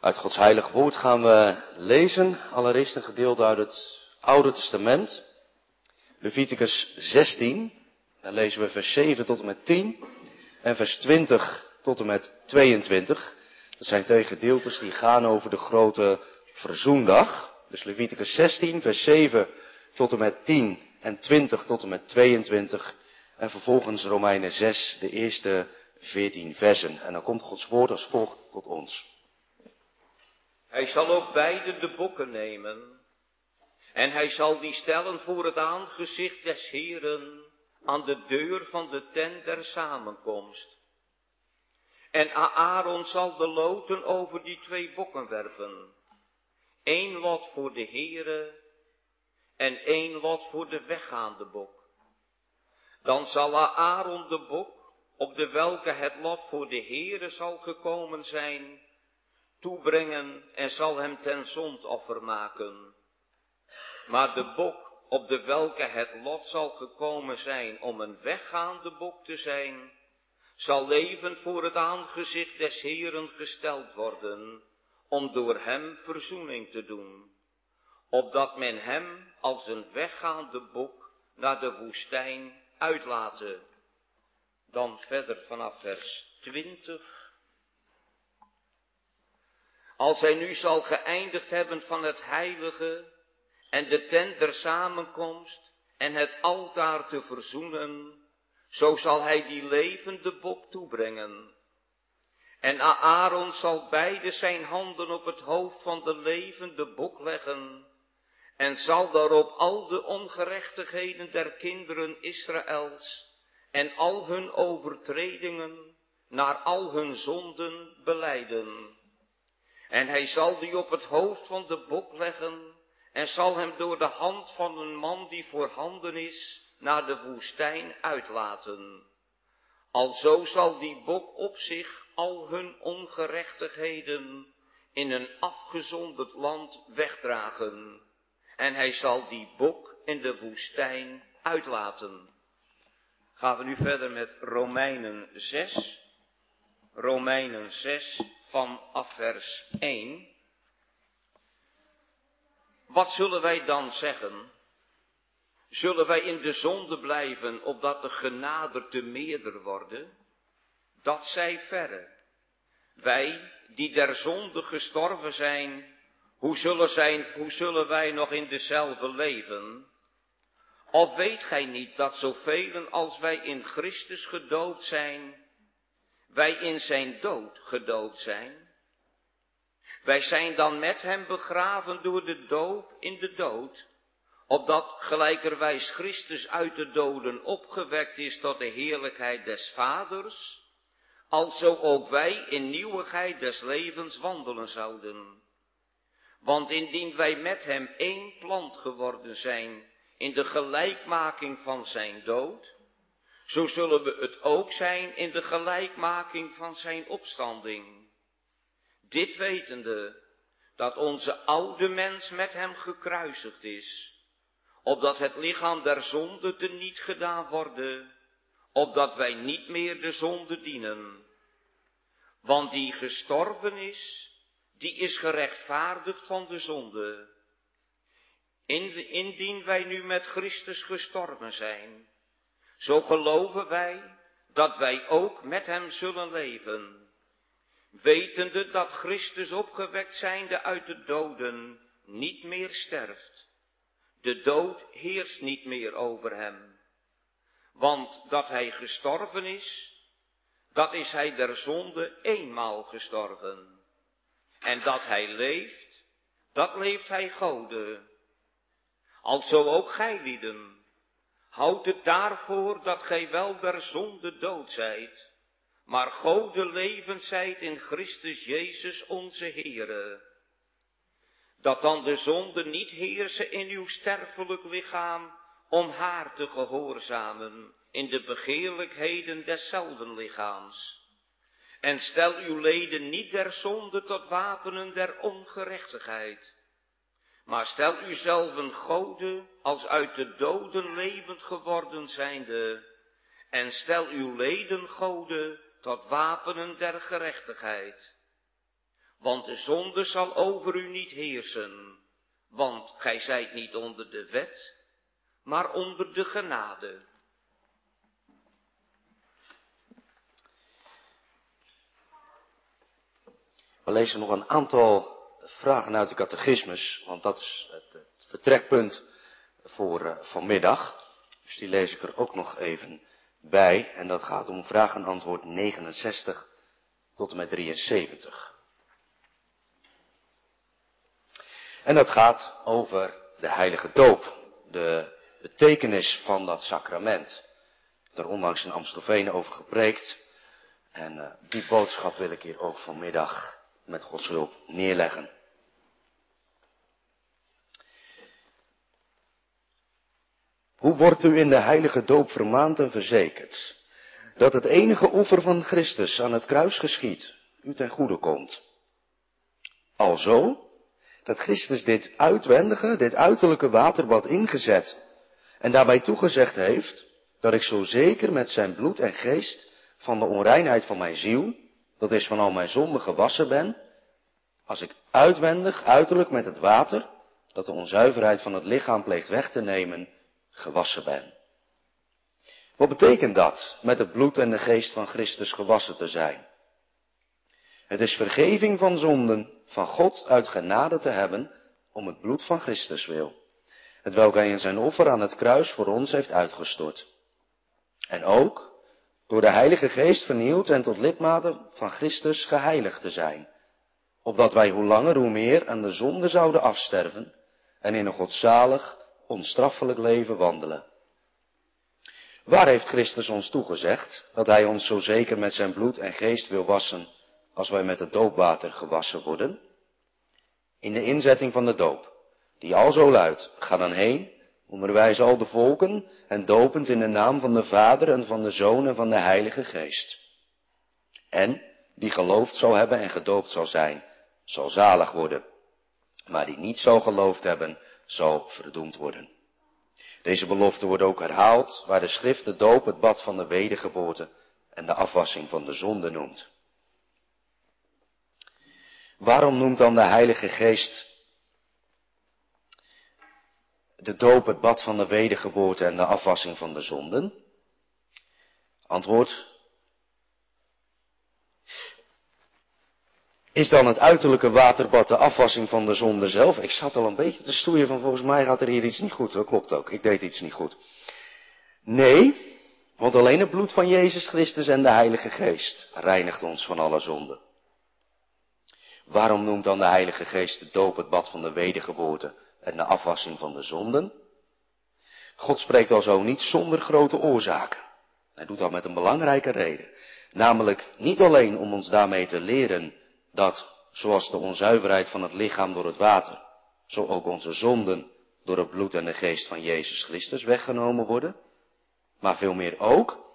Uit Gods heilig woord gaan we lezen, allereerst een gedeelte uit het Oude Testament. Leviticus 16, dan lezen we vers 7 tot en met 10 en vers 20 tot en met 22. Dat zijn twee gedeeltes die gaan over de grote verzoendag. Dus Leviticus 16, vers 7 tot en met 10 en 20 tot en met 22. En vervolgens Romeinen 6, de eerste 14 versen. En dan komt Gods woord als volgt tot ons. Hij zal ook beide de bokken nemen. En hij zal die stellen voor het aangezicht des Heren aan de deur van de tent der samenkomst. En Aaron zal de loten over die twee bokken werpen. Eén lot voor de Heere en één lot voor de weggaande bok. Dan zal Aaron de bok, op de welke het lot voor de Heere zal gekomen zijn, toebrengen en zal hem ten zondoffer maken. Maar de bok, op de welke het lot zal gekomen zijn om een weggaande bok te zijn, zal levend voor het aangezicht des Heeren gesteld worden, om door hem verzoening te doen, opdat men hem als een weggaande bok naar de woestijn uitlaten. Dan verder vanaf vers 20. Als hij nu zal geëindigd hebben van het heilige en de tent der samenkomst en het altaar te verzoenen, zo zal hij die levende bok toebrengen. En Aaron zal beide zijn handen op het hoofd van de levende bok leggen en zal daarop al de ongerechtigheden der kinderen Israëls en al hun overtredingen naar al hun zonden beleiden. En hij zal die op het hoofd van de bok leggen en zal hem door de hand van een man die voorhanden is naar de woestijn uitlaten. Alzo zal die bok op zich al hun ongerechtigheden in een afgezonderd land wegdragen. En hij zal die bok in de woestijn uitlaten. Gaan we nu verder met Romeinen 6. Romeinen 6 vanaf vers 1. Wat zullen wij dan zeggen? Zullen wij in de zonde blijven, opdat de genade te meerder worden? Dat zij verre. Wij, die der zonde gestorven zijn, hoe zullen, hoe zullen wij nog in dezelfde leven? Of weet gij niet dat zoveel als wij in Christus gedoopt zijn, wij in zijn dood gedoopt zijn? Wij zijn dan met hem begraven door de doop in de dood, opdat gelijkerwijs Christus uit de doden opgewekt is tot de heerlijkheid des Vaders, alzo ook wij in nieuwigheid des levens wandelen zouden. Want indien wij met hem één plant geworden zijn in de gelijkmaking van zijn dood, zo zullen we het ook zijn in de gelijkmaking van zijn opstanding. Dit wetende dat onze oude mens met hem gekruisigd is, opdat het lichaam der zonde te niet gedaan worden, opdat wij niet meer de zonde dienen. Want die gestorven is, die is gerechtvaardigd van de zonde. Indien wij nu met Christus gestorven zijn, zo geloven wij dat wij ook met hem zullen leven wetende dat Christus opgewekt zijnde uit de doden niet meer sterft. De dood heerst niet meer over hem. Want dat hij gestorven is, dat is hij der zonde eenmaal gestorven. En dat hij leeft, dat leeft hij Gode. Alzo ook gij lieden, houd het daarvoor dat gij wel der zonde dood zijt maar Gode levend zijt in Christus Jezus onze Heere. Dat dan de zonde niet heersen in uw sterfelijk lichaam, om haar te gehoorzamen in de begeerlijkheden deszelfde lichaams. En stel uw leden niet der zonde tot wapenen der ongerechtigheid, maar stel uzelven Gode als uit de doden levend geworden zijnde, en stel uw leden Gode tot wapenen der gerechtigheid. Want de zonde zal over u niet heersen, want gij zijt niet onder de wet, maar onder de genade. We lezen nog een aantal vragen uit de catechismus, want dat is het, vertrekpunt voor uh, vanmiddag. Dus die lees ik er ook nog even bij. En dat gaat om vraag en antwoord 69 tot en met 73. En dat gaat over de heilige doop, de betekenis van dat sacrament. Er onlangs in Amstelveen over gepreekt. En uh, die boodschap wil ik hier ook vanmiddag met Gods hulp neerleggen. Hoe wordt u in de heilige doop vermaand en verzekerd dat het enige offer van Christus aan het kruis geschiet, u ten goede komt? Alzo, dat Christus dit uitwendige, dit uiterlijke waterbad ingezet en daarbij toegezegd heeft dat ik zo zeker met zijn bloed en geest van de onreinheid van mijn ziel, dat is van al mijn zonden gewassen ben, als ik uitwendig, uiterlijk met het water, dat de onzuiverheid van het lichaam pleegt weg te nemen, gewassen ben. Wat betekent dat, met het bloed en de geest van Christus gewassen te zijn? Het is vergeving van zonden, van God uit genade te hebben, om het bloed van Christus wil. Het welk hij in zijn offer aan het kruis voor ons heeft uitgestort. En ook door de Heilige Geest vernieuwd en tot lidmaten van Christus geheiligd te zijn, opdat wij hoe langer hoe meer aan de zonde zouden afsterven en in een godzalig, onstraffelijk leven wandelen. Waar heeft Christus ons toegezegd dat Hij ons zo zeker met zijn bloed en geest wil wassen als wij met het doopwater gewassen worden? In de inzetting van de doop, die al zo luidt, ga dan heen, onderwijs al de volken en dopend in de naam van de Vader en van de Zoon en van de Heilige Geest. En die geloofd zal hebben en gedoopt zal zijn, zal zalig worden. Maar die niet zal geloofd hebben, zal verdoemd worden. Deze belofte wordt ook herhaald waar de schrift de doop het bad van de wedergeboorte en de afwassing van de zonde noemt. Waarom noemt dan de Heilige Geest de doop het bad van de wedergeboorte en de afwassing van de zonden? Antwoord, Is dan het uiterlijke waterbad de afwassing van de zonde zelf? Ik zat al een beetje te stoeien van volgens mij gaat er hier iets niet goed. Dat klopt ook, ik deed iets niet goed. Nee, want alleen het bloed van Jezus Christus en de Heilige Geest reinigt ons van alle zonden. Waarom noemt dan de Heilige Geest de doop het bad van de wedergeboorte en de afwassing van de zonden? God spreekt al zo niet zonder grote oorzaken. Hij doet dat met een belangrijke reden. Namelijk niet alleen om ons daarmee te leren dat, zoals de onzuiverheid van het lichaam door het water, zo ook onze zonden door het bloed en de geest van Jezus Christus weggenomen worden, maar veel meer ook,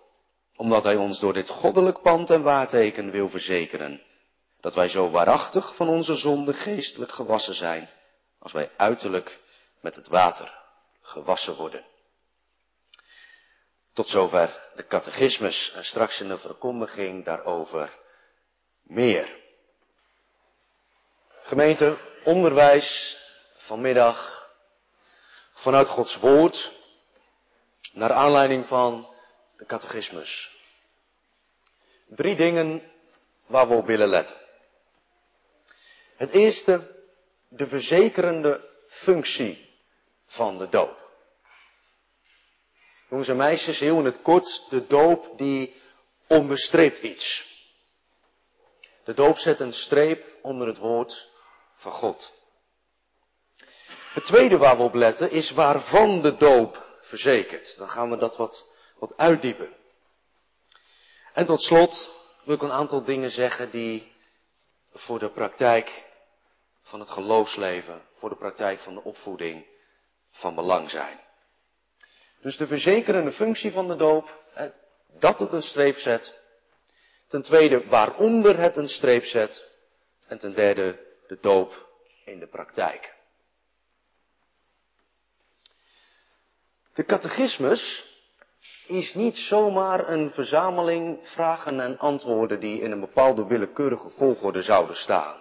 omdat Hij ons door dit goddelijk pand en waarteken wil verzekeren, dat wij zo waarachtig van onze zonde geestelijk gewassen zijn, als wij uiterlijk met het water gewassen worden. Tot zover de catechismus en straks in de verkondiging daarover meer. Gemeente, onderwijs vanmiddag vanuit Gods woord naar aanleiding van de catechismus. Drie dingen waar we op willen letten. Het eerste, de verzekerende functie van de doop. Jongens en meisjes, heel in het kort, de doop die onderstreept iets. De doop zet een streep onder het woord van God. Het tweede waar we op letten is waarvan de doop verzekert. Dan gaan we dat wat, wat uitdiepen. En tot slot wil ik een aantal dingen zeggen die voor de praktijk van het geloofsleven, voor de praktijk van de opvoeding van belang zijn. Dus de verzekerende functie van de doop, dat het een streep zet. Ten tweede waaronder het een streep zet. En ten derde de doop in de praktijk. De catechismus is niet zomaar een verzameling vragen en antwoorden die in een bepaalde willekeurige volgorde zouden staan.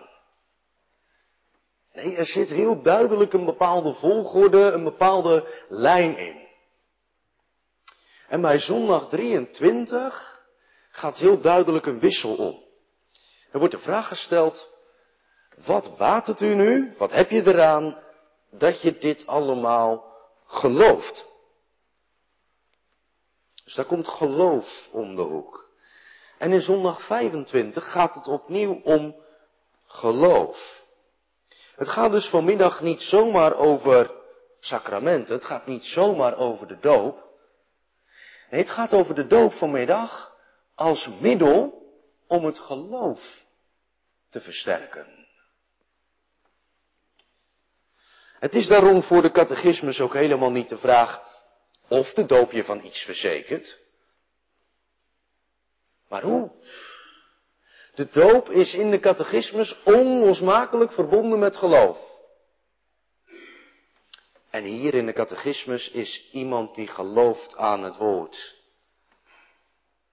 Nee, er zit heel duidelijk een bepaalde volgorde, een bepaalde lijn in. En bij zondag 23 gaat heel duidelijk een wissel om. Er wordt de vraag gesteld, wat baat het u nu, wat heb je eraan dat je dit allemaal gelooft? Dus daar komt geloof om de hoek. En in zondag 25 gaat het opnieuw om geloof. Het gaat dus vanmiddag niet zomaar over sacramenten, het gaat niet zomaar over de doop. Nee, het gaat over de doop vanmiddag als middel om het geloof te versterken. Het is daarom voor de catechismus ook helemaal niet de vraag of de doop je van iets verzekert. Maar hoe? De doop is in de catechismus onlosmakelijk verbonden met geloof. En hier in de catechismus is iemand die gelooft aan het woord.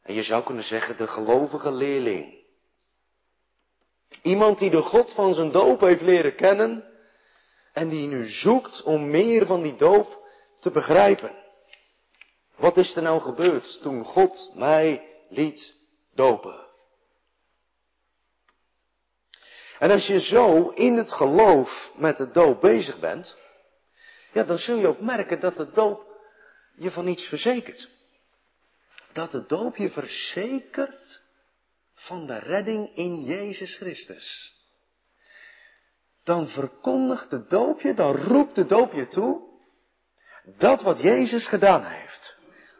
En je zou kunnen zeggen de gelovige leerling. Iemand die de God van zijn doop heeft leren kennen en die nu zoekt om meer van die doop te begrijpen. Wat is er nou gebeurd toen God mij liet dopen? En als je zo in het geloof met de doop bezig bent, ja, dan zul je ook merken dat de doop je van iets verzekert. Dat de doop je verzekert van de redding in Jezus Christus. Dan verkondigt de doop je, dan roept de doop je toe, dat wat Jezus gedaan heeft,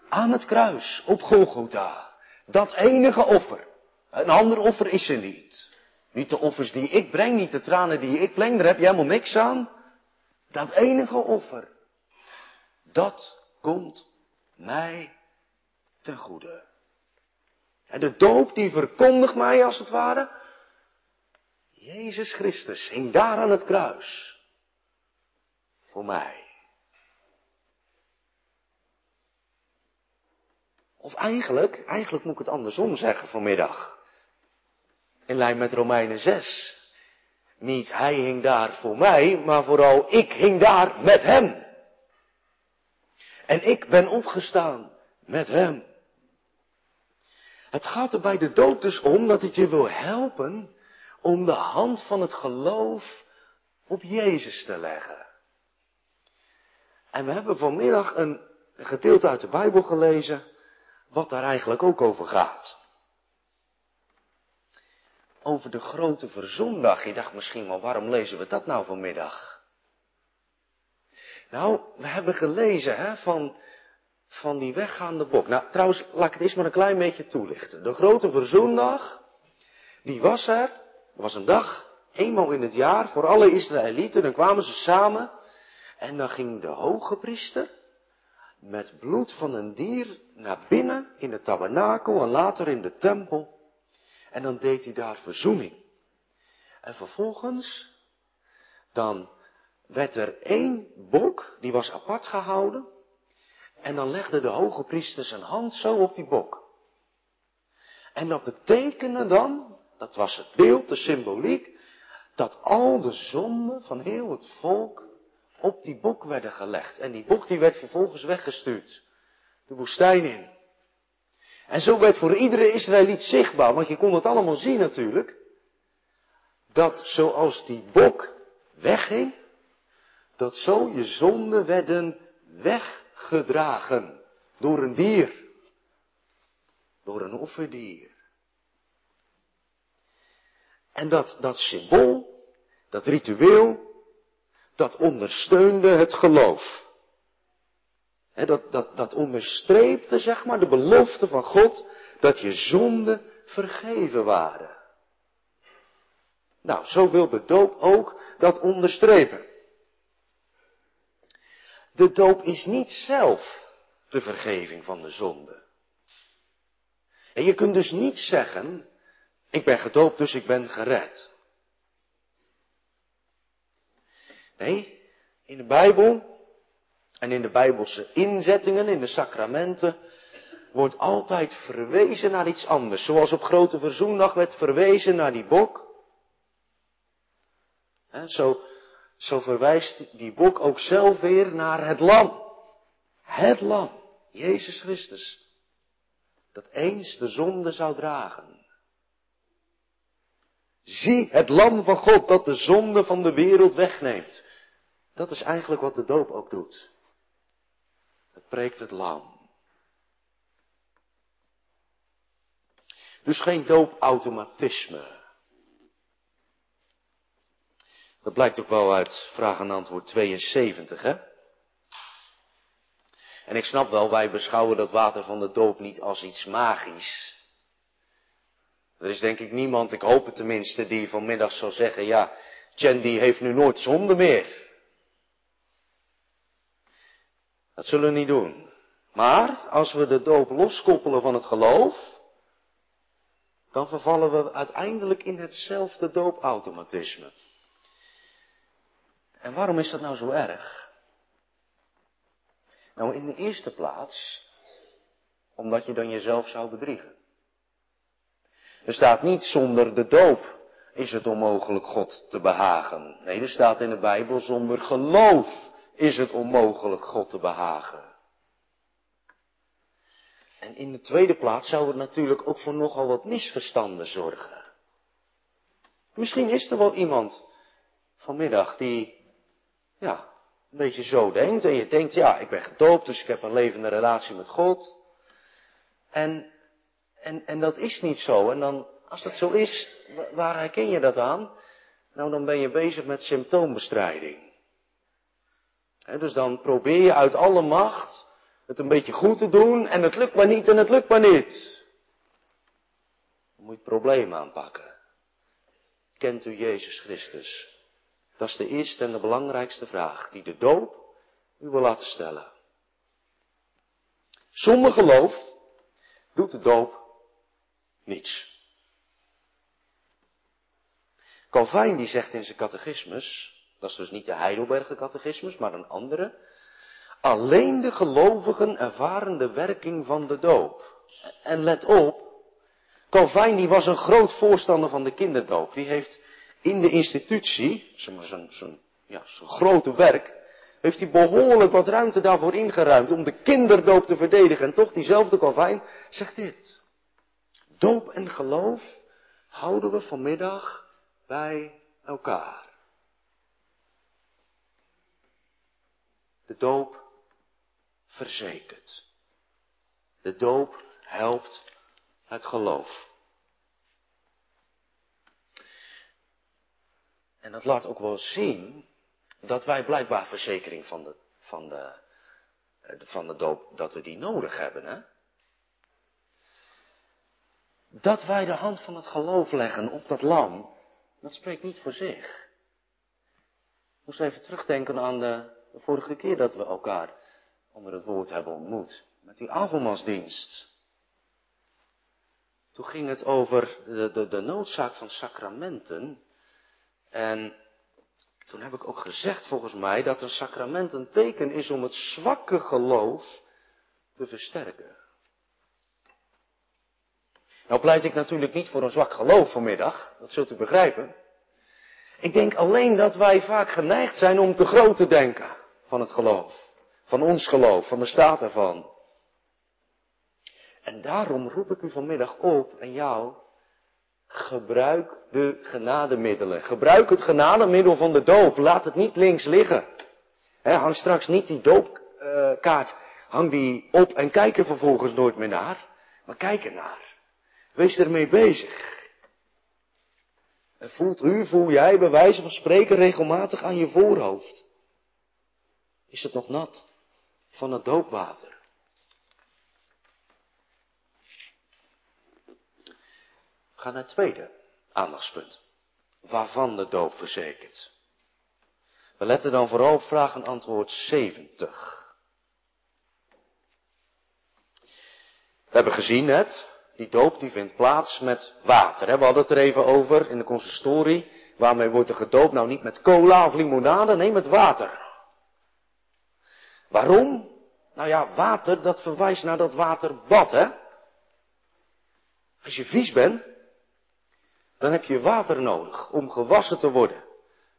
aan het kruis, op Golgotha, dat enige offer, een ander offer is er niet. Niet de offers die ik breng, niet de tranen die ik breng, daar heb je helemaal niks aan. Dat enige offer, dat komt mij ten goede. En de doop die verkondigt mij als het ware, Jezus Christus hing daar aan het kruis. Voor mij. Of eigenlijk, eigenlijk moet ik het andersom zeggen vanmiddag. In lijn met Romeinen 6. Niet hij hing daar voor mij, maar vooral ik hing daar met hem. En ik ben opgestaan met hem. Het gaat er bij de dood dus om dat het je wil helpen om de hand van het geloof op Jezus te leggen. En we hebben vanmiddag een gedeelte uit de Bijbel gelezen, wat daar eigenlijk ook over gaat. Over de grote verzondag. Je dacht misschien wel, waarom lezen we dat nou vanmiddag? Nou, we hebben gelezen hè, van van die weggaande bok. Nou, trouwens, laat ik het eerst maar een klein beetje toelichten. De grote verzoendag, die was er, er was een dag, eenmaal in het jaar, voor alle Israëlieten. Dan kwamen ze samen en dan ging de hoge priester met bloed van een dier naar binnen in de tabernakel en later in de tempel. En dan deed hij daar verzoening. En vervolgens, dan werd er één bok, die was apart gehouden. En dan legde de hoge priester zijn hand zo op die bok. En dat betekende dan, dat was het beeld, de symboliek, dat al de zonden van heel het volk op die bok werden gelegd. En die bok die werd vervolgens weggestuurd. De woestijn in. En zo werd voor iedere Israëliet zichtbaar, want je kon het allemaal zien natuurlijk, dat zoals die bok wegging, dat zo je zonden werden weg gedragen door een dier. Door een offerdier. En dat, dat symbool, dat ritueel, dat ondersteunde het geloof. dat, dat, dat onderstreepte, zeg maar, de belofte van God dat je zonden vergeven waren. Nou, zo wil de doop ook dat onderstrepen. De doop is niet zelf de vergeving van de zonde. En je kunt dus niet zeggen, ik ben gedoopt, dus ik ben gered. Nee, in de Bijbel en in de Bijbelse inzettingen, in de sacramenten, wordt altijd verwezen naar iets anders. Zoals op Grote Verzoendag werd verwezen naar die bok. zo zo verwijst die boek ook zelf weer naar het lam. Het lam, Jezus Christus, dat eens de zonde zou dragen. Zie het lam van God dat de zonde van de wereld wegneemt. Dat is eigenlijk wat de doop ook doet. Het preekt het lam. Dus geen doopautomatisme. Dat blijkt ook wel uit vraag en antwoord 72, hè? En ik snap wel, wij beschouwen dat water van de doop niet als iets magisch. Er is denk ik niemand, ik hoop het tenminste, die vanmiddag zal zeggen, ja, Chen die heeft nu nooit zonde meer. Dat zullen we niet doen. Maar als we de doop loskoppelen van het geloof, dan vervallen we uiteindelijk in hetzelfde doopautomatisme. En waarom is dat nou zo erg? Nou, in de eerste plaats, omdat je dan jezelf zou bedriegen. Er staat niet zonder de doop is het onmogelijk God te behagen. Nee, er staat in de Bijbel zonder geloof is het onmogelijk God te behagen. En in de tweede plaats zou het natuurlijk ook voor nogal wat misverstanden zorgen. Misschien is er wel iemand vanmiddag die ja, een beetje zo denkt. En je denkt, ja, ik ben gedoopt, dus ik heb een levende relatie met God. En, en, en dat is niet zo. En dan, als dat zo is, waar herken je dat aan? Nou, dan ben je bezig met symptoombestrijding. dus dan probeer je uit alle macht het een beetje goed te doen en het lukt maar niet en het lukt maar niet. Dan moet je het probleem aanpakken. Kent u Jezus Christus? Dat is de eerste en de belangrijkste vraag die de doop u wil laten stellen. Zonder geloof doet de doop niets. Calvijn die zegt in zijn catechismus, dat is dus niet de Heidelberger catechismus, maar een andere, alleen de gelovigen ervaren de werking van de doop. En let op, Calvijn die was een groot voorstander van de kinderdoop. Die heeft in de institutie, zo'n ja, grote werk, heeft hij behoorlijk wat ruimte daarvoor ingeruimd om de kinderdoop te verdedigen. En toch, diezelfde Calvijn zegt dit. Doop en geloof houden we vanmiddag bij elkaar. De doop verzekert. De doop helpt het geloof. En dat laat ook wel zien dat wij blijkbaar verzekering van de, van de, van de doop, dat we die nodig hebben. Hè? Dat wij de hand van het geloof leggen op dat lam, dat spreekt niet voor zich. Ik moest even terugdenken aan de, vorige keer dat we elkaar onder het woord hebben ontmoet. Met die avondmaalsdienst. Toen ging het over de, de noodzaak van sacramenten. En toen heb ik ook gezegd volgens mij dat een sacrament een teken is om het zwakke geloof te versterken. Nou pleit ik natuurlijk niet voor een zwak geloof vanmiddag, dat zult u begrijpen. Ik denk alleen dat wij vaak geneigd zijn om te groot te denken van het geloof. Van ons geloof, van de staat ervan. En daarom roep ik u vanmiddag op en jou Gebruik de genademiddelen. Gebruik het genademiddel van de doop. Laat het niet links liggen. hang straks niet die doopkaart, hang die op en kijk er vervolgens nooit meer naar. Maar kijk er naar. Wees ermee bezig. En voelt u, voel jij bij wijze van spreken regelmatig aan je voorhoofd. Is het nog nat van het doopwater? Ga naar het tweede aandachtspunt. Waarvan de doop verzekert. We letten dan vooral op vraag en antwoord 70. We hebben gezien net, die doop die vindt plaats met water. We hadden het er even over in de consistorie. Waarmee wordt er gedoopt? Nou niet met cola of limonade, nee met water. Waarom? Nou ja, water dat verwijst naar dat waterbad, hè? Als je vies bent, dan heb je water nodig om gewassen te worden.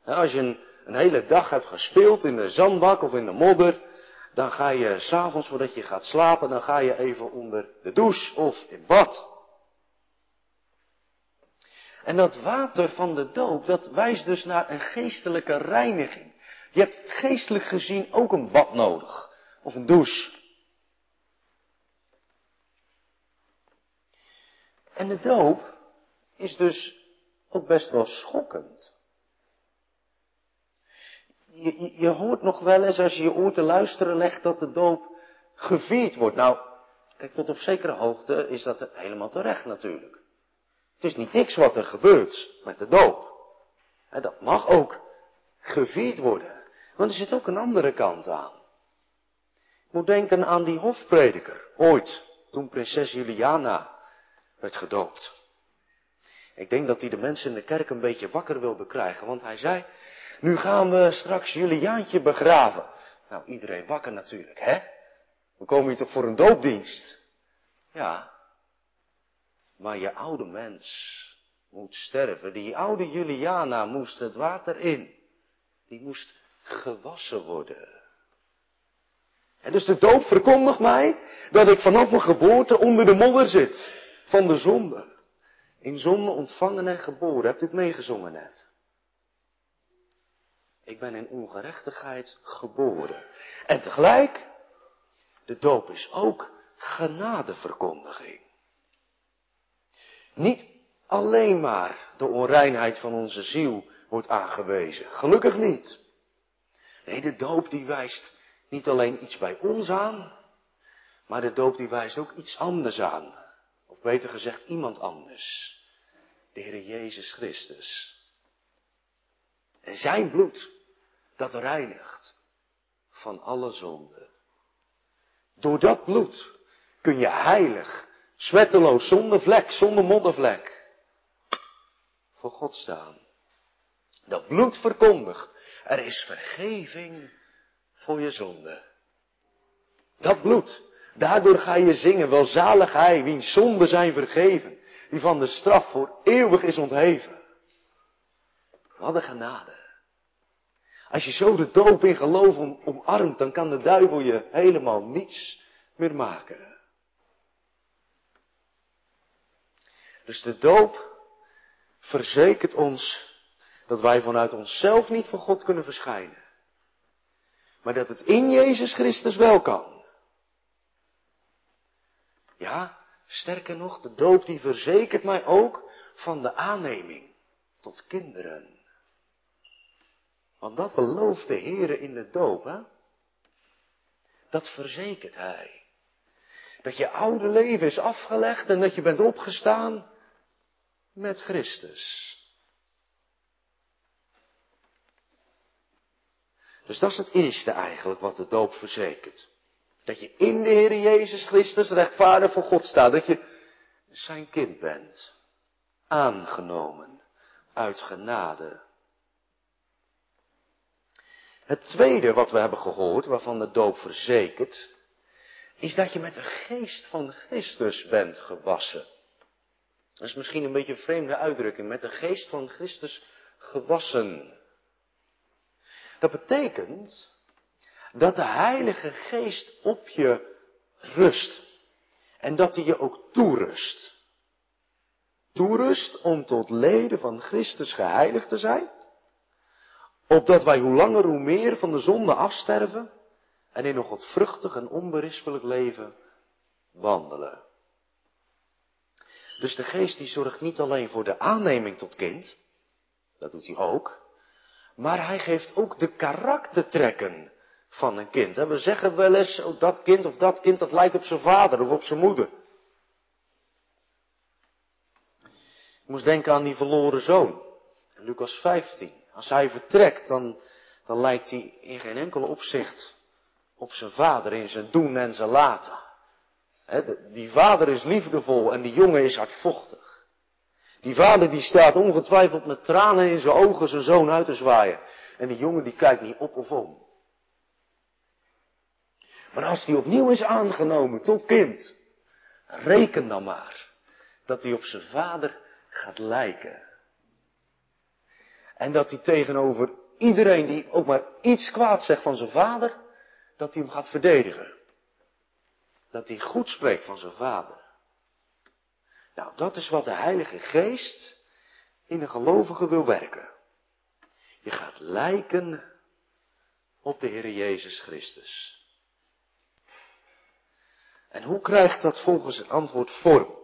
Nou, als je een, een hele dag hebt gespeeld in de zandbak of in de modder, dan ga je s'avonds voordat je gaat slapen, dan ga je even onder de douche of in bad. En dat water van de doop, dat wijst dus naar een geestelijke reiniging. Je hebt geestelijk gezien ook een bad nodig. Of een douche. En de doop is dus ook best wel schokkend. Je, je, hoort nog wel eens als je je oor te luisteren legt dat de doop gevierd wordt. Nou, kijk, tot op zekere hoogte is dat helemaal terecht natuurlijk. Het is niet niks wat er gebeurt met de doop. En dat mag ook gevierd worden. Want er zit ook een andere kant aan. Ik moet denken aan die hofprediker, ooit, toen prinses Juliana werd gedoopt. Ik denk dat hij de mensen in de kerk een beetje wakker wilde krijgen, want hij zei, nu gaan we straks Juliaantje begraven. Nou, iedereen wakker natuurlijk, hè? We komen hier toch voor een doopdienst? Ja. Maar je oude mens moet sterven. Die oude Juliana moest het water in. Die moest gewassen worden. En dus de doop verkondigt mij dat ik vanaf mijn geboorte onder de modder zit van de zonde. In zonde ontvangen en geboren. Hebt u het meegezongen net? Ik ben in ongerechtigheid geboren. En tegelijk, de doop is ook genadeverkondiging. Niet alleen maar de onreinheid van onze ziel wordt aangewezen. Gelukkig niet. Nee, de doop die wijst niet alleen iets bij ons aan, maar de doop die wijst ook iets anders aan. Of beter gezegd, iemand anders. De Heer Jezus Christus. En zijn bloed, dat reinigt van alle zonde. Door dat bloed kun je heilig, zwetteloos, zonder vlek, zonder moddervlek, voor God staan. Dat bloed verkondigt, er is vergeving voor je zonde. Dat bloed, daardoor ga je zingen, welzalig hij, wiens zonden zijn vergeven, die van de straf voor eeuwig is ontheven. Wat genade. Als je zo de doop in geloof omarmt, dan kan de duivel je helemaal niets meer maken. Dus de doop verzekert ons dat wij vanuit onszelf niet voor God kunnen verschijnen. Maar dat het in Jezus Christus wel kan. Ja, sterker nog, de doop die verzekert mij ook van de aanneming tot kinderen. Want dat belooft de Heer in de doop, hè? Dat verzekert Hij. Dat je oude leven is afgelegd en dat je bent opgestaan met Christus. Dus dat is het eerste eigenlijk wat de doop verzekert. Dat je in de Heer Jezus Christus rechtvaardig voor God staat. Dat je zijn kind bent. Aangenomen. Uit genade. Het tweede wat we hebben gehoord, waarvan de doop verzekert, is dat je met de geest van Christus bent gewassen. Dat is misschien een beetje een vreemde uitdrukking, met de geest van Christus gewassen. Dat betekent dat de Heilige Geest op je rust. En dat hij je ook toerust. Toerust om tot leden van Christus geheiligd te zijn. Opdat wij hoe langer hoe meer van de zonde afsterven en in nog wat vruchtig en onberispelijk leven wandelen. Dus de geest die zorgt niet alleen voor de aanneming tot kind, dat doet hij ook, maar hij geeft ook de karaktertrekken van een kind. We zeggen wel eens, oh, dat kind of dat kind dat lijkt op zijn vader of op zijn moeder. Ik moest denken aan die verloren zoon, Lucas 15. Als hij vertrekt, dan, dan lijkt hij in geen enkel opzicht op zijn vader in zijn doen en zijn laten. die vader is liefdevol en die jongen is hardvochtig. Die vader die staat ongetwijfeld met tranen in zijn ogen zijn zoon uit te zwaaien. En die jongen die kijkt niet op of om. Maar als hij opnieuw is aangenomen tot kind, reken dan maar dat hij op zijn vader gaat lijken. En dat hij tegenover iedereen die ook maar iets kwaad zegt van zijn vader, dat hij hem gaat verdedigen. Dat hij goed spreekt van zijn vader. Nou, dat is wat de Heilige Geest in de gelovige wil werken. Je gaat lijken op de Heer Jezus Christus. En hoe krijgt dat volgens het antwoord vorm?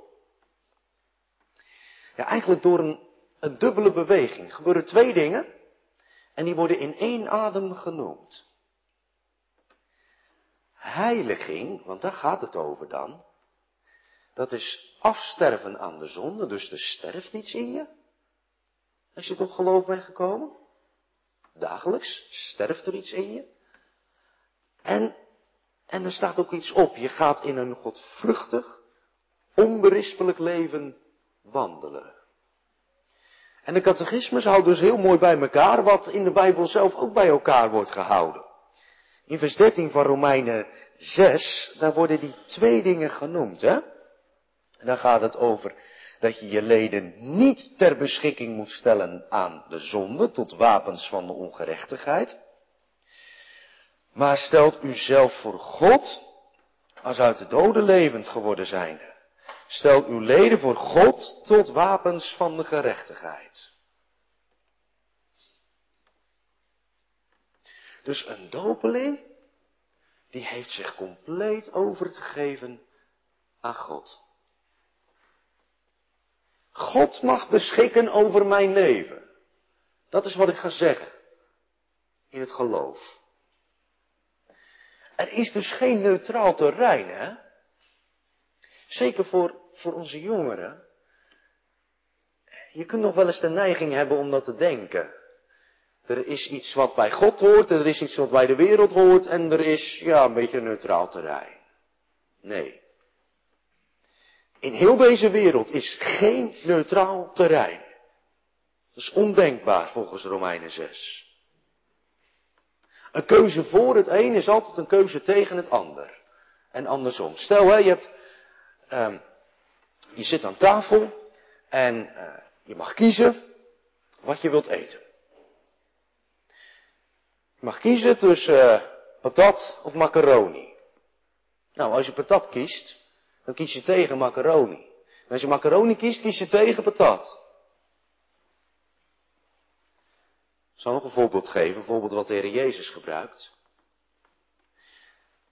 Ja, eigenlijk door een, een dubbele beweging. Gebeuren twee dingen en die worden in één adem genoemd. Heiliging, want daar gaat het over dan. Dat is afsterven aan de zonde, dus er sterft iets in je. Als je tot geloof bent gekomen. Dagelijks sterft er iets in je. En, en er staat ook iets op. Je gaat in een godvruchtig, onberispelijk leven wandelen. En de catechismus houdt dus heel mooi bij elkaar wat in de Bijbel zelf ook bij elkaar wordt gehouden. In vers 13 van Romeinen 6, daar worden die twee dingen genoemd, hè? En dan gaat het over dat je je leden niet ter beschikking moet stellen aan de zonde, tot wapens van de ongerechtigheid. Maar stelt u zelf voor God als uit de doden levend geworden zijnde. Stel uw leden voor God tot wapens van de gerechtigheid. Dus een dopeling, die heeft zich compleet over te geven aan God. God mag beschikken over mijn leven. Dat is wat ik ga zeggen. In het geloof. Er is dus geen neutraal terrein, hè? Zeker voor, voor onze jongeren. Je kunt nog wel eens de neiging hebben om dat te denken. Er is iets wat bij God hoort, er is iets wat bij de wereld hoort en er is, ja, een beetje neutraal terrein. Nee. In heel deze wereld is geen neutraal terrein. Dat is ondenkbaar volgens Romeinen 6. Een keuze voor het een is altijd een keuze tegen het ander. En andersom. Stel, hè, je hebt Um, je zit aan tafel en uh, je mag kiezen wat je wilt eten. Je mag kiezen tussen uh, patat of macaroni. Nou, als je patat kiest, dan kies je tegen macaroni. En als je macaroni kiest, kies je tegen patat. Ik zal nog een voorbeeld geven, een voorbeeld wat de Heer Jezus gebruikt.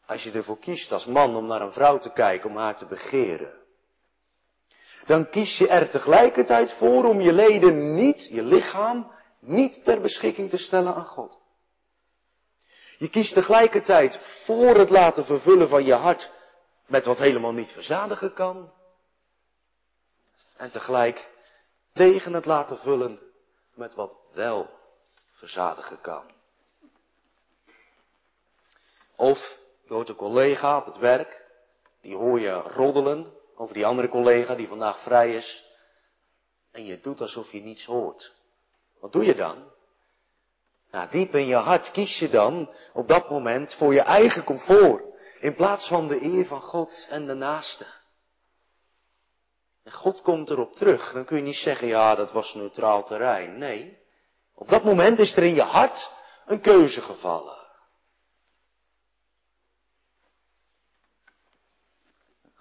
Als je ervoor kiest als man om naar een vrouw te kijken, om haar te begeren. Dan kies je er tegelijkertijd voor om je leden niet, je lichaam, niet ter beschikking te stellen aan God. Je kiest tegelijkertijd voor het laten vervullen van je hart met wat helemaal niet verzadigen kan. En tegelijk tegen het laten vullen met wat wel verzadigen kan. Of je collega op het werk, die hoor je roddelen over die andere collega die vandaag vrij is. En je doet alsof je niets hoort. Wat doe je dan? Nou, diep in je hart kies je dan op dat moment voor je eigen comfort. In plaats van de eer van God en de naaste. En God komt erop terug. Dan kun je niet zeggen, ja, dat was neutraal terrein. Nee. Op dat moment is er in je hart een keuze gevallen.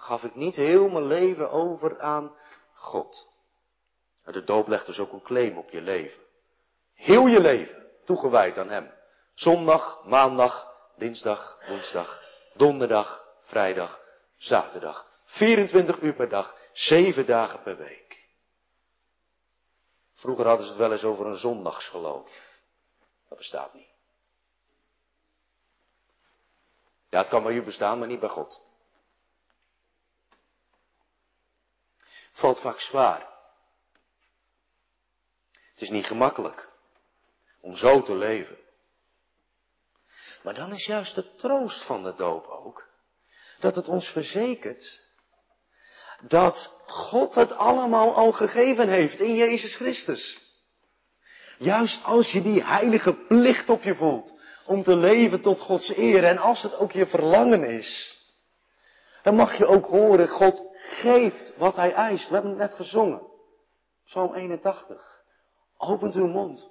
Gaf ik niet heel mijn leven over aan God. De doop legt dus ook een claim op je leven. Heel je leven toegewijd aan Hem. Zondag, maandag, dinsdag, woensdag, donderdag, vrijdag, zaterdag. 24 uur per dag, 7 dagen per week. Vroeger hadden ze het wel eens over een zondagsgeloof. Dat bestaat niet. Ja, het kan bij u bestaan, maar niet bij God. Valt vaak zwaar. Het is niet gemakkelijk om zo te leven. Maar dan is juist de troost van de doop ook dat het ons verzekert dat God het allemaal al gegeven heeft in Jezus Christus. Juist als je die heilige plicht op je voelt om te leven tot Gods eer en als het ook je verlangen is, dan mag je ook horen, God geeft wat hij eist. We hebben het net gezongen. Psalm 81. Opent uw mond.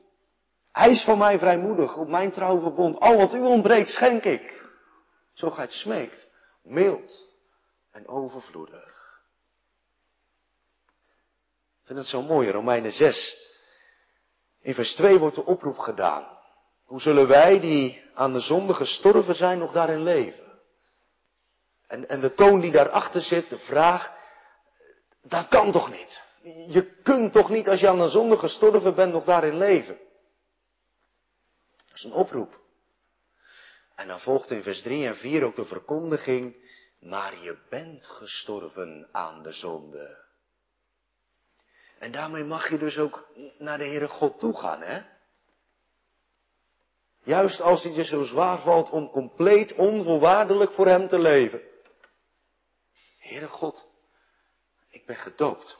Eis van mij vrijmoedig op mijn trouwverbond. Al wat u ontbreekt, schenk ik. Zo gij het smeekt. Mild en overvloedig. Ik vind het zo mooi, Romeinen 6. In vers 2 wordt de oproep gedaan. Hoe zullen wij die aan de zonde gestorven zijn nog daarin leven? En, en de toon die daarachter zit, de vraag, dat kan toch niet? Je kunt toch niet als je aan de zonde gestorven bent nog daarin leven? Dat is een oproep. En dan volgt in vers 3 en 4 ook de verkondiging, maar je bent gestorven aan de zonde. En daarmee mag je dus ook naar de Heere God toe gaan, hè? Juist als het je zo zwaar valt om compleet onvoorwaardelijk voor Hem te leven. Heere God, ik ben gedoopt.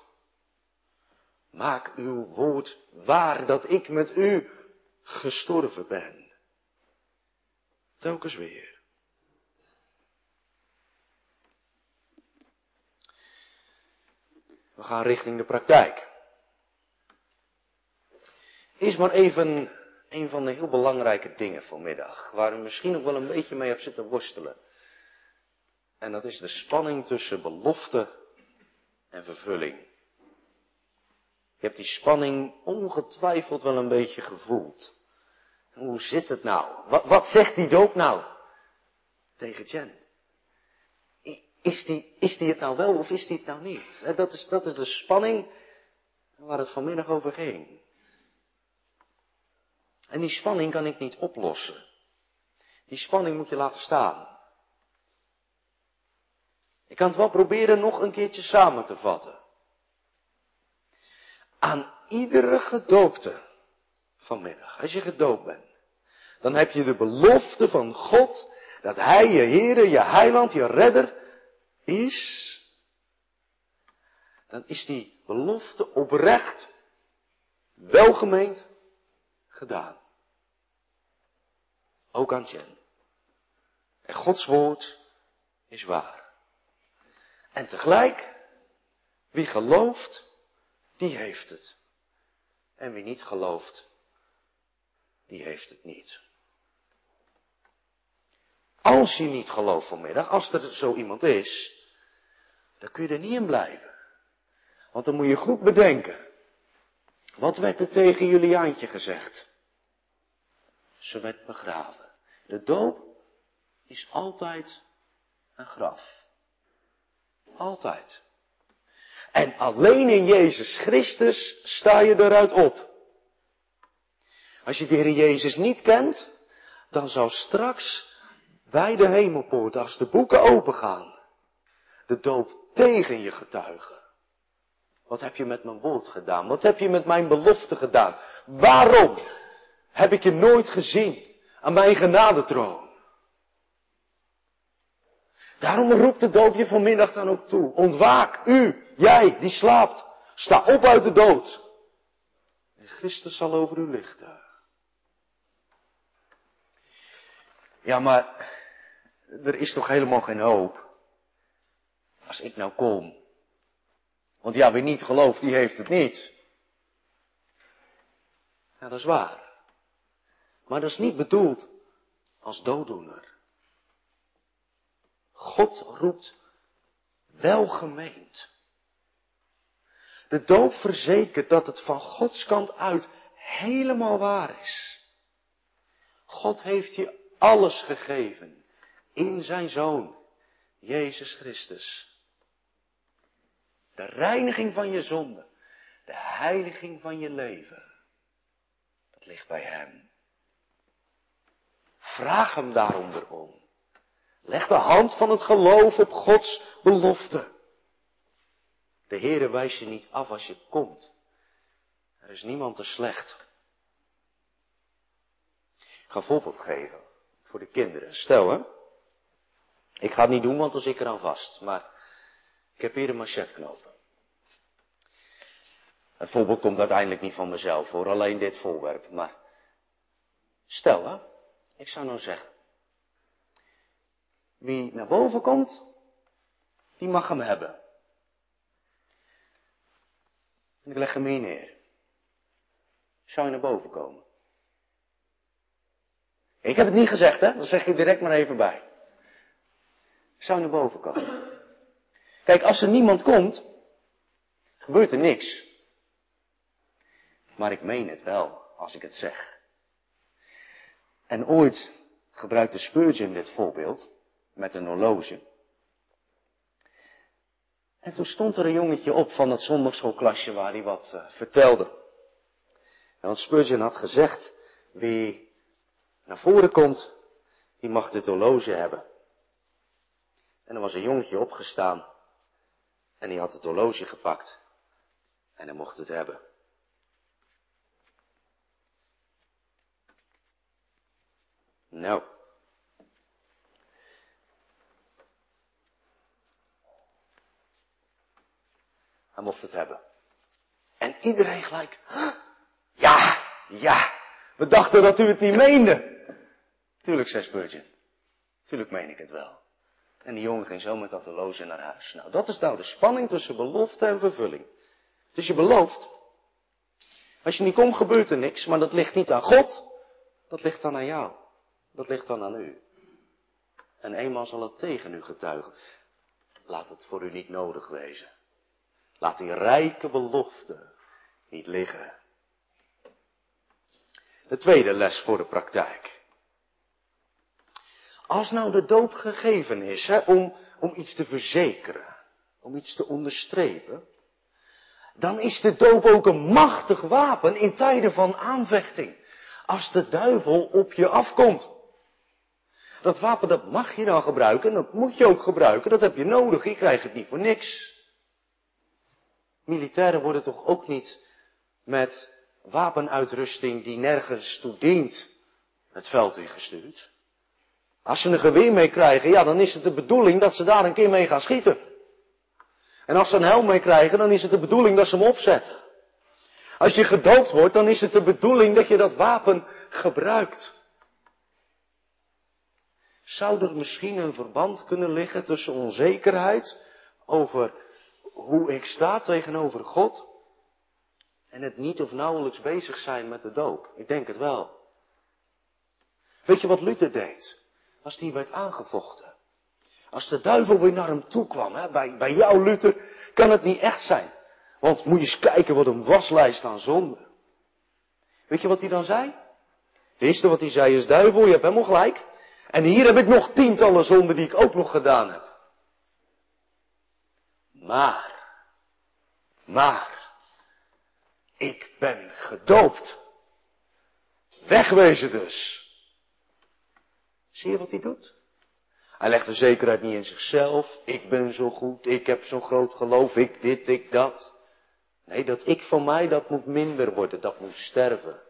Maak uw woord waar dat ik met u gestorven ben. Telkens weer. We gaan richting de praktijk. Is maar even een van de heel belangrijke dingen vanmiddag, waar u misschien nog wel een beetje mee hebt zitten worstelen. En dat is de spanning tussen belofte en vervulling. Je hebt die spanning ongetwijfeld wel een beetje gevoeld. Hoe zit het nou? Wat, wat zegt die doop nou? Tegen Jen. Is die, is die het nou wel of is die het nou niet? Dat is, dat is de spanning waar het vanmiddag over ging. En die spanning kan ik niet oplossen. Die spanning moet je laten staan. Ik kan het wel proberen nog een keertje samen te vatten. Aan iedere gedoopte vanmiddag, als je gedoopt bent, dan heb je de belofte van God dat Hij je Heere, je Heiland, je Redder is. Dan is die belofte oprecht, welgemeend gedaan. Ook aan Jen. En Gods woord is waar. En tegelijk, wie gelooft, die heeft het. En wie niet gelooft, die heeft het niet. Als je niet gelooft vanmiddag, als er zo iemand is, dan kun je er niet in blijven. Want dan moet je goed bedenken. Wat werd er tegen Juliaantje gezegd? Ze werd begraven. De doop is altijd een graf. Altijd. En alleen in Jezus Christus sta je eruit op. Als je de Heer Jezus niet kent, dan zou straks bij de hemelpoort, als de boeken opengaan, de doop tegen je getuigen. Wat heb je met mijn woord gedaan? Wat heb je met mijn belofte gedaan? Waarom heb ik je nooit gezien aan mijn genadetroon? Daarom roept de doop je vanmiddag dan ook toe. Ontwaak, u, jij die slaapt. Sta op uit de dood. En Christus zal over u lichten. Ja, maar er is toch helemaal geen hoop. Als ik nou kom. Want ja, wie niet gelooft, die heeft het niet. Ja, dat is waar. Maar dat is niet bedoeld als dooddoener. God roept welgemeend. De doop verzekert dat het van Gods kant uit helemaal waar is. God heeft je alles gegeven in zijn Zoon, Jezus Christus. De reiniging van je zonde, de heiliging van je leven, dat ligt bij Hem. Vraag Hem daarom erom. Leg de hand van het geloof op Gods belofte. De Heere wijst je niet af als je komt. Er is niemand te slecht. Ik ga voorbeeld geven voor de kinderen. Stel hè, ik ga het niet doen, want dan zit ik eraan vast. Maar ik heb hier een machetknoop. Het voorbeeld komt uiteindelijk niet van mezelf voor, alleen dit voorwerp. Maar stel hè, ik zou nou zeggen. Wie naar boven komt, die mag hem hebben. En ik leg hem hier neer. Zou je naar boven komen? Ik heb het niet gezegd, hè? Dat zeg ik direct maar even bij. Zou naar boven komen. Kijk, als er niemand komt, gebeurt er niks. Maar ik meen het wel, als ik het zeg. En ooit gebruikte Spurgeon dit voorbeeld met een horloge. En toen stond er een jongetje op van het zondagschoolklasje waar hij wat uh, vertelde. En want Spurgeon had gezegd, wie naar voren komt, die mag dit horloge hebben. En er was een jongetje opgestaan en die had het horloge gepakt en hij mocht het hebben. Nou. Hij mocht het hebben. En iedereen gelijk. Ja, ja. We dachten dat u het niet meende. Tuurlijk, zei Spurgeon. Tuurlijk meen ik het wel. En die jongen ging zo met dat horloge naar huis. Nou, dat is nou de spanning tussen belofte en vervulling. Dus je belooft. Als je niet komt, gebeurt er niks. Maar dat ligt niet aan God. Dat ligt dan aan jou. Dat ligt dan aan u. En eenmaal zal het tegen u getuigen. Laat het voor u niet nodig wezen. Laat die rijke belofte niet liggen. De tweede les voor de praktijk. Als nou de doop gegeven is hè, om, om iets te verzekeren, om iets te onderstrepen, dan is de doop ook een machtig wapen in tijden van aanvechting. Als de duivel op je afkomt. Dat wapen dat mag je dan gebruiken, dat moet je ook gebruiken, dat heb je nodig, je krijgt het niet voor niks. Militairen worden toch ook niet met wapenuitrusting die nergens toe dient het veld ingestuurd. Als ze een geweer mee krijgen, ja, dan is het de bedoeling dat ze daar een keer mee gaan schieten. En als ze een helm mee krijgen, dan is het de bedoeling dat ze hem opzetten. Als je gedoopt wordt, dan is het de bedoeling dat je dat wapen gebruikt. Zou er misschien een verband kunnen liggen tussen onzekerheid over hoe ik sta tegenover God en het niet of nauwelijks bezig zijn met de doop? Ik denk het wel. Weet je wat Luther deed? Als hij werd aangevochten. Als de duivel weer naar hem toe kwam, hè, bij, bij jou Luther, kan het niet echt zijn. Want moet je eens kijken wat een waslijst aan zonde. Weet je wat hij dan zei? Het eerste wat hij zei is, duivel, je hebt helemaal gelijk. En hier heb ik nog tientallen zonden die ik ook nog gedaan heb. Maar, maar, ik ben gedoopt. Wegwezen dus. Zie je wat hij doet? Hij legt de zekerheid niet in zichzelf. Ik ben zo goed, ik heb zo'n groot geloof, ik dit, ik dat. Nee, dat ik van mij, dat moet minder worden, dat moet sterven.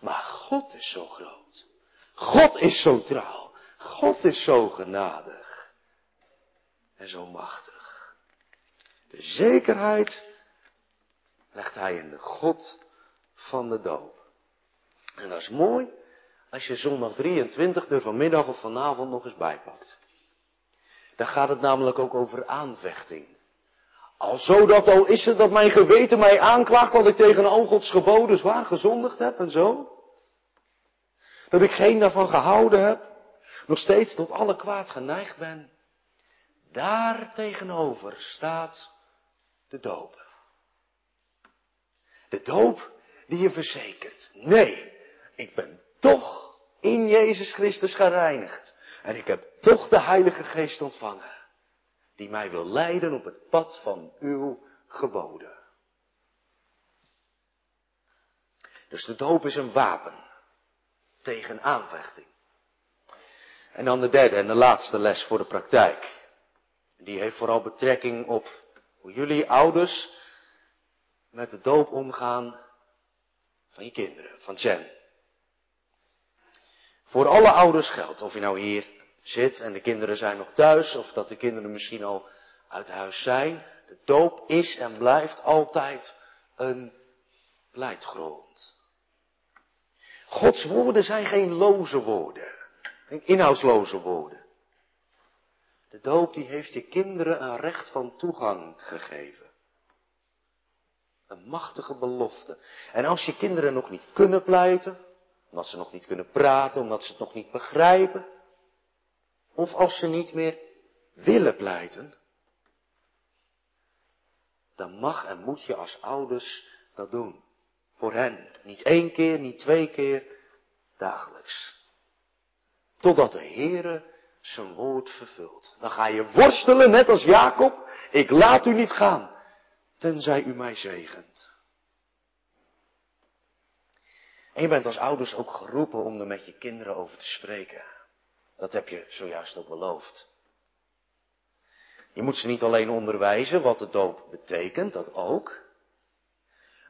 Maar God is zo groot. God is zo trouw. God is zo genadig. En zo machtig. Zekerheid legt hij in de God van de doop. En dat is mooi als je zondag 23 er vanmiddag of vanavond nog eens bijpakt. Dan gaat het namelijk ook over aanvechting. Al zo dat al is het dat mijn geweten mij aanklaagt dat ik tegen al Gods geboden zwaar gezondigd heb en zo. Dat ik geen daarvan gehouden heb. Nog steeds tot alle kwaad geneigd ben. Daar tegenover staat de doop. De doop die je verzekert. Nee, ik ben toch in Jezus Christus gereinigd. En ik heb toch de Heilige Geest ontvangen. Die mij wil leiden op het pad van uw geboden. Dus de doop is een wapen tegen aanvechting. En dan de derde en de laatste les voor de praktijk. Die heeft vooral betrekking op hoe jullie ouders met de doop omgaan van je kinderen, van Jen. Voor alle ouders geldt, of je nou hier zit en de kinderen zijn nog thuis, of dat de kinderen misschien al uit huis zijn. De doop is en blijft altijd een leidgrond. Gods woorden zijn geen loze woorden, inhoudsloze woorden. De doop die heeft je kinderen een recht van toegang gegeven. Een machtige belofte. En als je kinderen nog niet kunnen pleiten, Omdat ze nog niet kunnen praten, omdat ze het nog niet begrijpen. Of als ze niet meer willen pleiten. Dan mag en moet je als ouders dat doen. Voor hen. Niet één keer, niet twee keer, dagelijks. Totdat de Heere zijn woord vervult. Dan ga je worstelen, net als Jacob. Ik laat u niet gaan, tenzij u mij zegent. En je bent als ouders ook geroepen om er met je kinderen over te spreken. Dat heb je zojuist ook beloofd. Je moet ze niet alleen onderwijzen wat de doop betekent, dat ook.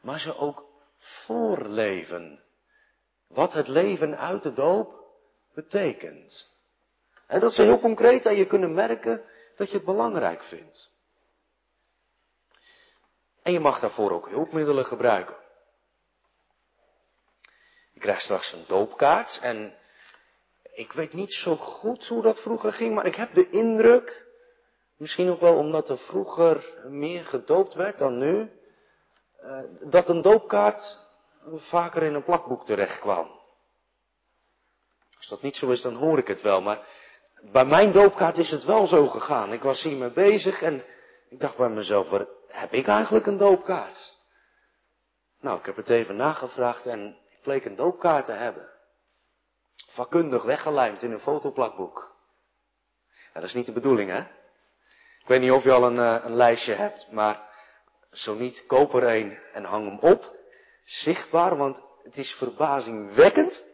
Maar ze ook voorleven. Wat het leven uit de doop betekent. En dat ze heel concreet aan je kunnen merken dat je het belangrijk vindt. En je mag daarvoor ook hulpmiddelen gebruiken. Je krijgt straks een doopkaart en ik weet niet zo goed hoe dat vroeger ging, maar ik heb de indruk, misschien ook wel omdat er vroeger meer gedoopt werd dan nu, eh, dat een doopkaart vaker in een plakboek terecht kwam. Als dat niet zo is, dan hoor ik het wel, maar bij mijn doopkaart is het wel zo gegaan. Ik was hiermee bezig en ik dacht bij mezelf, waar heb ik eigenlijk een doopkaart? Nou, ik heb het even nagevraagd en ik bleek een doopkaart te hebben. Vakkundig weggelijmd in een fotoplakboek. Ja, dat is niet de bedoeling, hè? Ik weet niet of je al een, eh, een lijstje hebt, maar zo niet, koop er een en hang hem op. Zichtbaar, want het is verbazingwekkend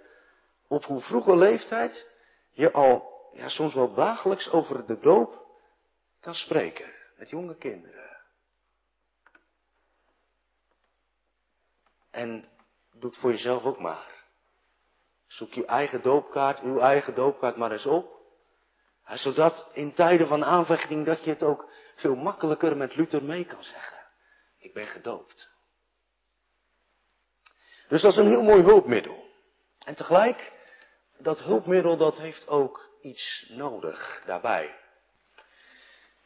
op hoe vroege leeftijd je al ja, soms wel dagelijks over de doop kan spreken met jonge kinderen. En doe het voor jezelf ook maar. Zoek je eigen doopkaart, uw eigen doopkaart maar eens op. zodat in tijden van aanvechting dat je het ook veel makkelijker met Luther mee kan zeggen. Ik ben gedoopt. Dus dat is een heel mooi hulpmiddel. En tegelijk, dat hulpmiddel dat heeft ook iets nodig daarbij.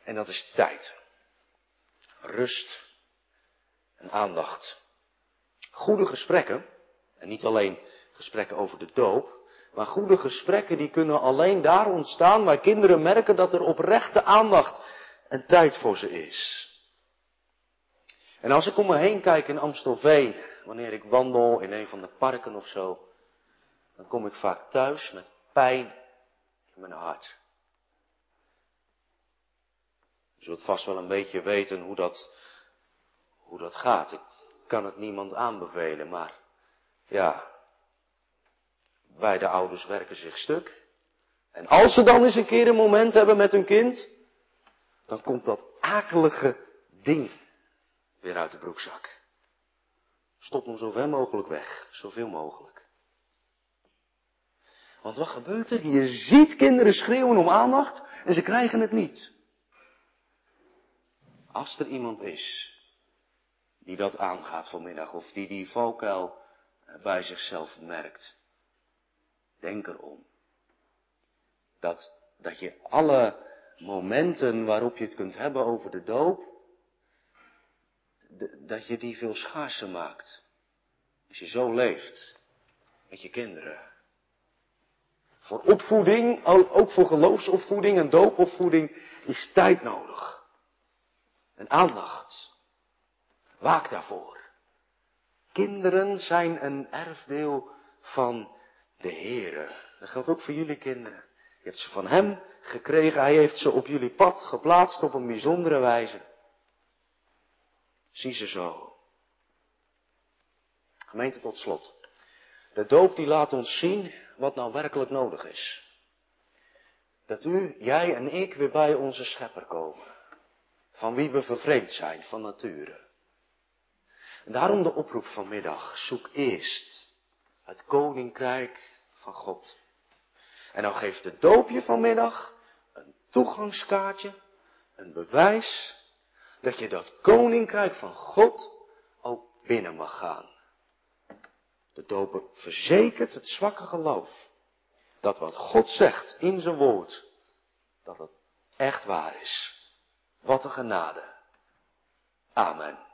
En dat is tijd. Rust en aandacht. Goede gesprekken, en niet alleen gesprekken over de doop, maar goede gesprekken die kunnen alleen daar ontstaan waar kinderen merken dat er oprechte aandacht en tijd voor ze is. En als ik om me heen kijk in Amstelveen, wanneer ik wandel in een van de parken of zo, dan kom ik vaak thuis met pijn in mijn hart. Je zult vast wel een beetje weten hoe dat, hoe dat gaat. Ik kan het niemand aanbevelen, maar ja, beide ouders werken zich stuk. En als ze dan eens een keer een moment hebben met hun kind, dan komt dat akelige ding weer uit de broekzak. Stop hem zo ver mogelijk weg, zoveel mogelijk. Want wat gebeurt er? Je ziet kinderen schreeuwen om aandacht en ze krijgen het niet. Als er iemand is die dat aangaat vanmiddag of die die valkuil bij zichzelf merkt, denk erom. Dat, dat je alle momenten waarop je het kunt hebben over de doop, dat je die veel schaarser maakt. Als je zo leeft met je kinderen. Voor opvoeding, ook voor geloofsopvoeding en doopopvoeding, is tijd nodig. En aandacht. Waak daarvoor. Kinderen zijn een erfdeel van de Heere. Dat geldt ook voor jullie kinderen. Je hebt ze van Hem gekregen. Hij heeft ze op jullie pad geplaatst op een bijzondere wijze. Zie ze zo. Gemeente tot slot. De doop die laat ons zien wat nou werkelijk nodig is. Dat u, jij en ik weer bij onze schepper komen. Van wie we vervreemd zijn van nature. Daarom de oproep vanmiddag. Zoek eerst het koninkrijk van God. En dan geeft de doopje vanmiddag een toegangskaartje, een bewijs dat je dat koninkrijk van God ook binnen mag gaan. De doper verzekert het zwakke geloof dat wat God zegt in zijn woord, dat het echt waar is. Wat een genade. Amen.